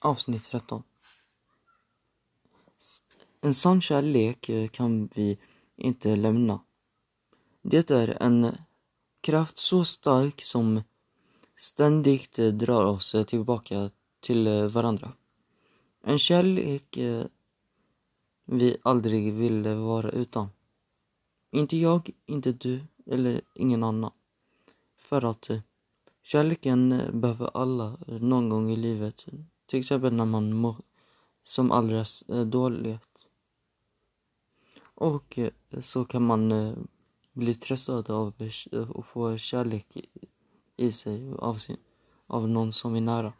Avsnitt 13 En sann kärlek eh, kan vi inte lämna. Det är en kraft så stark som ständigt eh, drar oss eh, tillbaka till varandra. En kärlek vi aldrig vill vara utan. Inte jag, inte du eller ingen annan. För att kärleken behöver alla någon gång i livet. Till exempel när man mår som allra eh, dåligt. Och eh, så kan man eh, bli tröstad av och få kärlek i sig av, sin, av någon som är nära.